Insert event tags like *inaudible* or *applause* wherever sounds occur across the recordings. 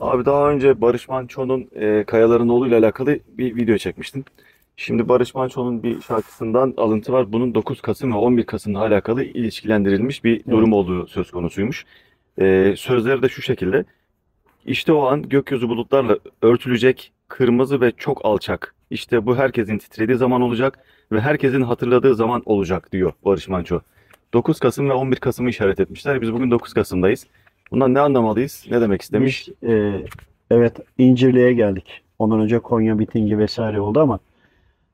Abi daha önce Barış Manço'nun e, Kayaların Oğlu ile alakalı bir video çekmiştim. Şimdi Barış Manço'nun bir şarkısından alıntı var. Bunun 9 Kasım ve 11 Kasım'la alakalı ilişkilendirilmiş bir durum olduğu söz konusuymuş. E, sözleri de şu şekilde. İşte o an gökyüzü bulutlarla örtülecek, kırmızı ve çok alçak. İşte bu herkesin titrediği zaman olacak ve herkesin hatırladığı zaman olacak diyor Barış Manço. 9 Kasım ve 11 Kasım'ı işaret etmişler. Biz bugün 9 Kasım'dayız. Bundan ne anlamalıyız? Ne demek istemiş? Biz, e, evet İncirli'ye geldik. Ondan önce Konya mitingi vesaire oldu ama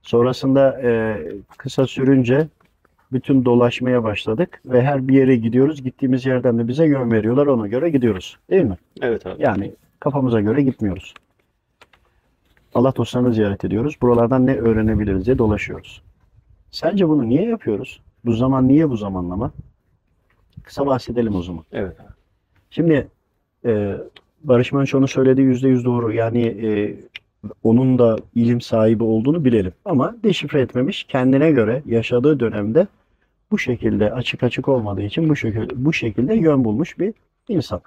sonrasında e, kısa sürünce bütün dolaşmaya başladık ve her bir yere gidiyoruz. Gittiğimiz yerden de bize yön veriyorlar. Ona göre gidiyoruz. Değil mi? Evet abi. Yani kafamıza göre gitmiyoruz. Allah dostlarını ziyaret ediyoruz. Buralardan ne öğrenebiliriz diye dolaşıyoruz. Sence bunu niye yapıyoruz? Bu zaman niye bu zamanlama? Kısa bahsedelim o zaman. Evet. Şimdi e, Barış Manço'nun söylediği yüzde yüz doğru. Yani e, onun da ilim sahibi olduğunu bilelim. Ama deşifre etmemiş. Kendine göre yaşadığı dönemde bu şekilde açık açık olmadığı için bu şekilde bu şekilde yön bulmuş bir insan.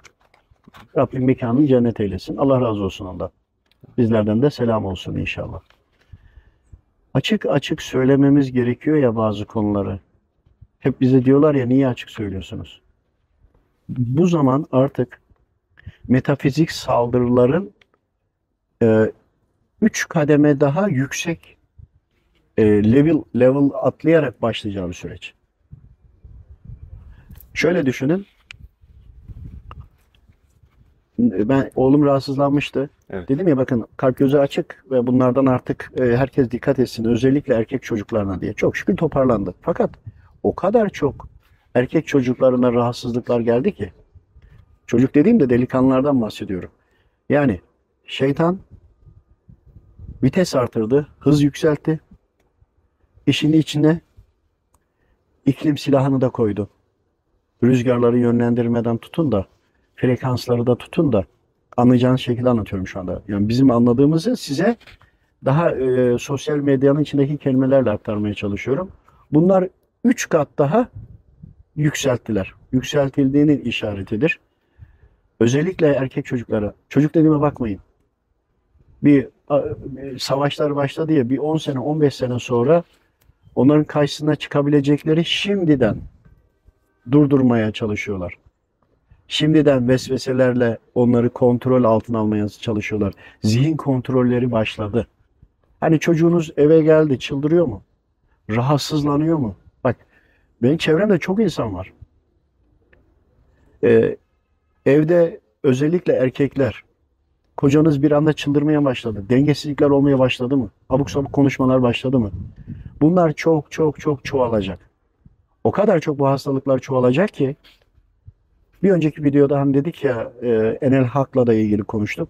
Rabbim mekanını cennet eylesin. Allah razı olsun ondan. Bizlerden de selam olsun inşallah. Açık açık söylememiz gerekiyor ya bazı konuları. Hep bize diyorlar ya niye açık söylüyorsunuz? Bu zaman artık metafizik saldırıların e, üç kademe daha yüksek e, level level atlayarak başlayacağı bir süreç. Şöyle düşünün. Ben oğlum rahatsızlanmıştı. Evet. Dedim ya bakın kalp gözü açık ve bunlardan artık e, herkes dikkat etsin. Özellikle erkek çocuklarına diye. Çok şükür toparlandı. Fakat o kadar çok erkek çocuklarına rahatsızlıklar geldi ki. Çocuk dediğimde delikanlılardan bahsediyorum. Yani şeytan vites artırdı, hız yükseltti. İşin içine iklim silahını da koydu. Rüzgarları yönlendirmeden tutun da frekansları da tutun da anlayacağınız şekilde anlatıyorum şu anda. Yani bizim anladığımızı size daha e, sosyal medyanın içindeki kelimelerle aktarmaya çalışıyorum. Bunlar 3 kat daha yükselttiler. Yükseltildiğinin işaretidir. Özellikle erkek çocuklara. Çocuk dediğime bakmayın. Bir savaşlar başladı ya bir 10 sene 15 sene sonra onların karşısına çıkabilecekleri şimdiden durdurmaya çalışıyorlar. Şimdiden vesveselerle onları kontrol altına almaya çalışıyorlar. Zihin kontrolleri başladı. Hani çocuğunuz eve geldi çıldırıyor mu? Rahatsızlanıyor mu? Benim çevremde çok insan var. Ee, evde özellikle erkekler kocanız bir anda çıldırmaya başladı. Dengesizlikler olmaya başladı mı? Abuk sabuk konuşmalar başladı mı? Bunlar çok çok çok çoğalacak. O kadar çok bu hastalıklar çoğalacak ki bir önceki videoda hani dedik ya e, Enel Hak'la da ilgili konuştuk.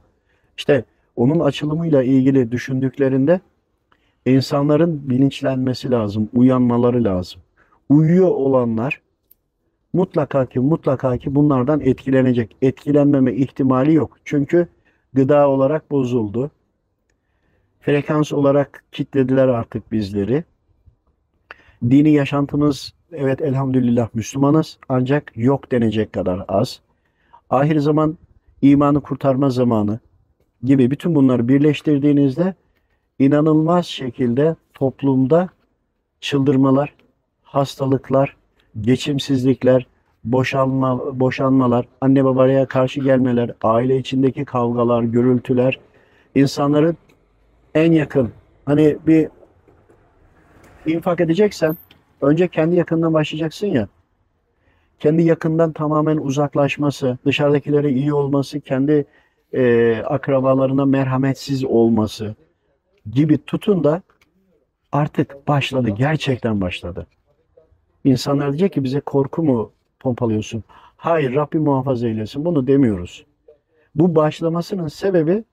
İşte onun açılımıyla ilgili düşündüklerinde insanların bilinçlenmesi lazım, uyanmaları lazım. Uyuyor olanlar mutlaka ki mutlaka ki bunlardan etkilenecek. Etkilenmeme ihtimali yok. Çünkü gıda olarak bozuldu. Frekans olarak kitlediler artık bizleri. Dini yaşantımız evet elhamdülillah Müslümanız ancak yok denecek kadar az. Ahir zaman imanı kurtarma zamanı gibi bütün bunları birleştirdiğinizde inanılmaz şekilde toplumda çıldırmalar, hastalıklar, geçimsizlikler, boşanma, boşanmalar, anne babaya karşı gelmeler, aile içindeki kavgalar, gürültüler, insanların en yakın hani bir infak edeceksen önce kendi yakından başlayacaksın ya. Kendi yakından tamamen uzaklaşması, dışarıdakilere iyi olması, kendi e, akrabalarına merhametsiz olması gibi tutun da artık başladı. Gerçekten başladı. İnsanlar diyecek ki bize korku mu pompalıyorsun? Hayır Rabbim muhafaza eylesin. Bunu demiyoruz. Bu başlamasının sebebi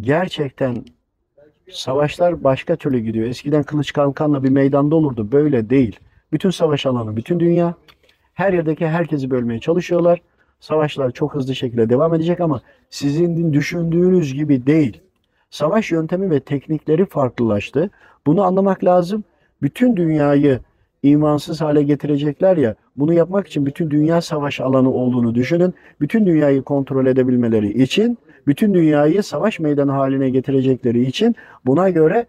gerçekten savaşlar başka türlü gidiyor. Eskiden kılıç kalkanla bir meydanda olurdu. Böyle değil. Bütün savaş alanı, bütün dünya her yerdeki herkesi bölmeye çalışıyorlar. Savaşlar çok hızlı şekilde devam edecek ama sizin düşündüğünüz gibi değil. Savaş yöntemi ve teknikleri farklılaştı. Bunu anlamak lazım. Bütün dünyayı imansız hale getirecekler ya Bunu yapmak için bütün dünya savaş alanı olduğunu düşünün. Bütün dünyayı kontrol edebilmeleri için, bütün dünyayı savaş meydanı haline getirecekleri için buna göre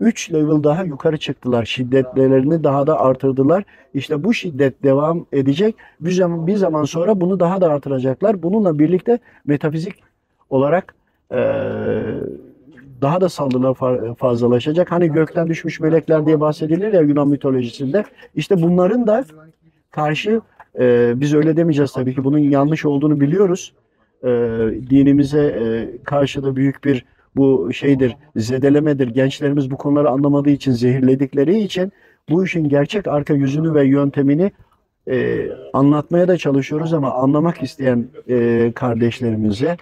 3 level daha yukarı çıktılar. Şiddetlerini daha da artırdılar. İşte bu şiddet devam edecek. Bir zaman, bir zaman sonra bunu daha da artıracaklar. Bununla birlikte metafizik olarak eee, daha da saldırılar fa- fazlalaşacak. Hani gökten düşmüş melekler diye bahsedilir ya Yunan mitolojisinde. İşte bunların da karşı e, biz öyle demeyeceğiz tabii ki bunun yanlış olduğunu biliyoruz. E, dinimize e, karşı da büyük bir bu şeydir, zedelemedir. Gençlerimiz bu konuları anlamadığı için, zehirledikleri için bu işin gerçek arka yüzünü ve yöntemini e, anlatmaya da çalışıyoruz ama anlamak isteyen e, kardeşlerimize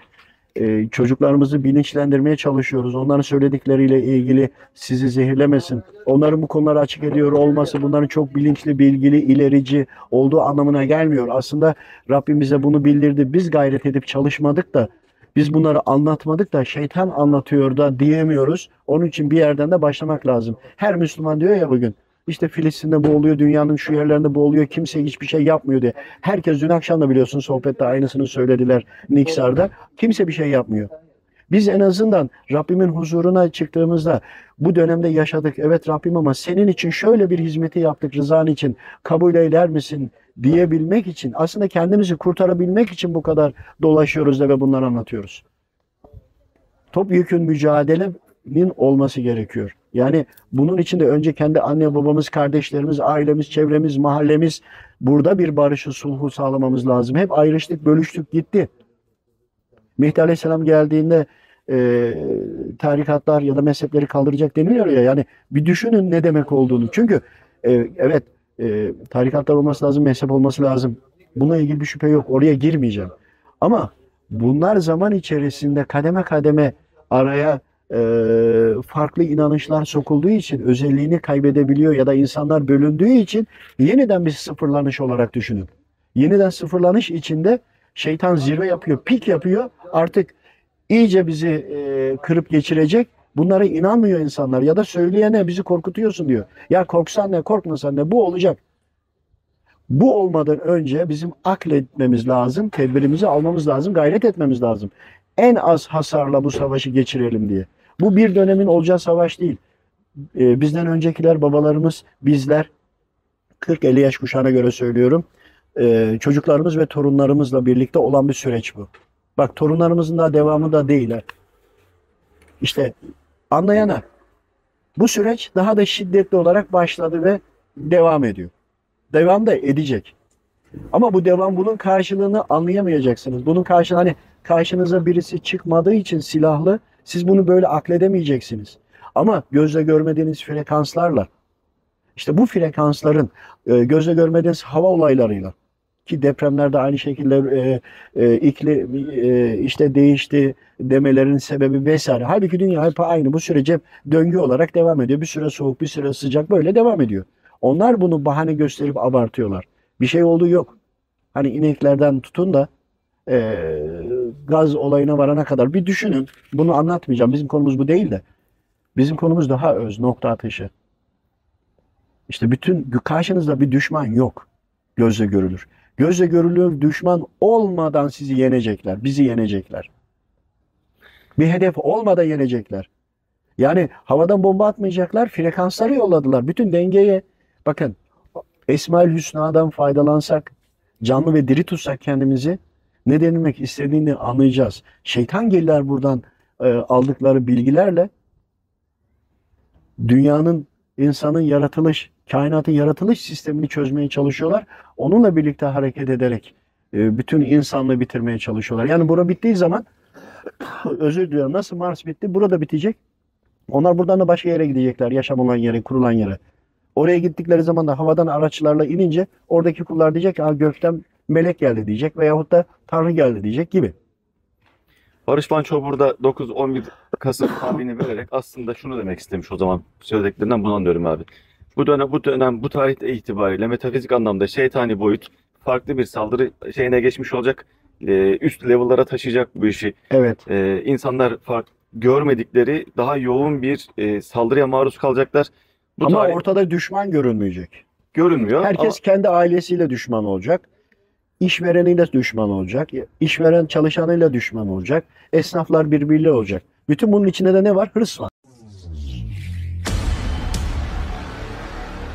e, çocuklarımızı bilinçlendirmeye çalışıyoruz. Onların söyledikleriyle ilgili sizi zehirlemesin. Onların bu konuları açık ediyor olması bunların çok bilinçli, bilgili, ilerici olduğu anlamına gelmiyor. Aslında Rabbim bize bunu bildirdi. Biz gayret edip çalışmadık da biz bunları anlatmadık da şeytan anlatıyor da diyemiyoruz. Onun için bir yerden de başlamak lazım. Her Müslüman diyor ya bugün işte Filistin'de bu oluyor, dünyanın şu yerlerinde bu oluyor, kimse hiçbir şey yapmıyor diye. Herkes dün akşam da biliyorsun sohbette aynısını söylediler Niksar'da. Kimse bir şey yapmıyor. Biz en azından Rabbimin huzuruna çıktığımızda bu dönemde yaşadık. Evet Rabbim ama senin için şöyle bir hizmeti yaptık rızan için kabul eder misin diyebilmek için aslında kendimizi kurtarabilmek için bu kadar dolaşıyoruz da ve bunları anlatıyoruz. Topyekün mücadelenin olması gerekiyor. Yani bunun için de önce kendi anne babamız, kardeşlerimiz, ailemiz, çevremiz, mahallemiz burada bir barışı, sulhu sağlamamız lazım. Hep ayrıştık, bölüştük gitti. Mehdi Aleyhisselam geldiğinde e, tarikatlar ya da mezhepleri kaldıracak deniliyor ya. Yani bir düşünün ne demek olduğunu. Çünkü e, evet e, tarikatlar olması lazım, mezhep olması lazım. Buna ilgili bir şüphe yok. Oraya girmeyeceğim. Ama bunlar zaman içerisinde kademe kademe araya farklı inanışlar sokulduğu için özelliğini kaybedebiliyor ya da insanlar bölündüğü için yeniden bir sıfırlanış olarak düşünün. Yeniden sıfırlanış içinde şeytan zirve yapıyor, pik yapıyor. Artık iyice bizi kırıp geçirecek. Bunlara inanmıyor insanlar ya da söyleyene bizi korkutuyorsun diyor. Ya korksan ne korkmasan ne bu olacak. Bu olmadan önce bizim akletmemiz lazım, tedbirimizi almamız lazım, gayret etmemiz lazım. En az hasarla bu savaşı geçirelim diye. Bu bir dönemin olacağı savaş değil. Ee, bizden öncekiler, babalarımız, bizler 40-50 yaş kuşağına göre söylüyorum. ee, çocuklarımız ve torunlarımızla birlikte olan bir süreç bu. Bak torunlarımızın daha devamı da değil. ha. İşte anlayana bu süreç daha da şiddetli olarak başladı ve devam ediyor. Devam da edecek. Ama bu devam bunun karşılığını anlayamayacaksınız. Bunun karşılığı hani karşınıza birisi çıkmadığı için silahlı siz bunu böyle akledemeyeceksiniz. Ama gözle görmediğiniz frekanslarla işte bu frekansların e, gözle görmediğiniz hava olaylarıyla ki depremlerde aynı şekilde e, e, iklim e, işte değişti demelerin sebebi vesaire. Halbuki dünya hep aynı bu sürece döngü olarak devam ediyor. Bir süre soğuk, bir süre sıcak böyle devam ediyor. Onlar bunu bahane gösterip abartıyorlar. Bir şey olduğu yok. Hani ineklerden tutun da e, gaz olayına varana kadar bir düşünün. Bunu anlatmayacağım. Bizim konumuz bu değil de. Bizim konumuz daha öz, nokta atışı. İşte bütün karşınızda bir düşman yok. Gözle görülür. Gözle görülür düşman olmadan sizi yenecekler. Bizi yenecekler. Bir hedef olmadan yenecekler. Yani havadan bomba atmayacaklar. Frekansları yolladılar. Bütün dengeye bakın Esmaül Hüsna'dan faydalansak, canlı ve diri tutsak kendimizi ne denilmek istediğini anlayacağız. Şeytan gelirler buradan e, aldıkları bilgilerle dünyanın, insanın yaratılış, kainatın yaratılış sistemini çözmeye çalışıyorlar. Onunla birlikte hareket ederek e, bütün insanlığı bitirmeye çalışıyorlar. Yani bura bittiği zaman *coughs* özür diliyorum nasıl Mars bitti burada bitecek. Onlar buradan da başka yere gidecekler. Yaşam olan yere, kurulan yere. Oraya gittikleri zaman da havadan araçlarla inince oradaki kullar diyecek ki "Aa, gökten melek geldi diyecek veyahut da Tanrı geldi diyecek gibi. Barış Manço burada 9-11 Kasım tarihini vererek aslında şunu demek istemiş o zaman söylediklerinden bunu anlıyorum abi. Bu dönem bu dönem bu tarihte itibariyle metafizik anlamda şeytani boyut farklı bir saldırı şeyine geçmiş olacak. Ee, üst level'lara taşıyacak bu işi. Evet. Ee, insanlar fark görmedikleri daha yoğun bir e, saldırıya maruz kalacaklar. Bu Ama tarih- ortada düşman görünmeyecek. görünmüyor. Herkes kendi ailesiyle düşman olacak. İşvereniyle düşman olacak. İşveren çalışanıyla düşman olacak. Esnaflar birbiriyle olacak. Bütün bunun içinde de ne var? Hırs var.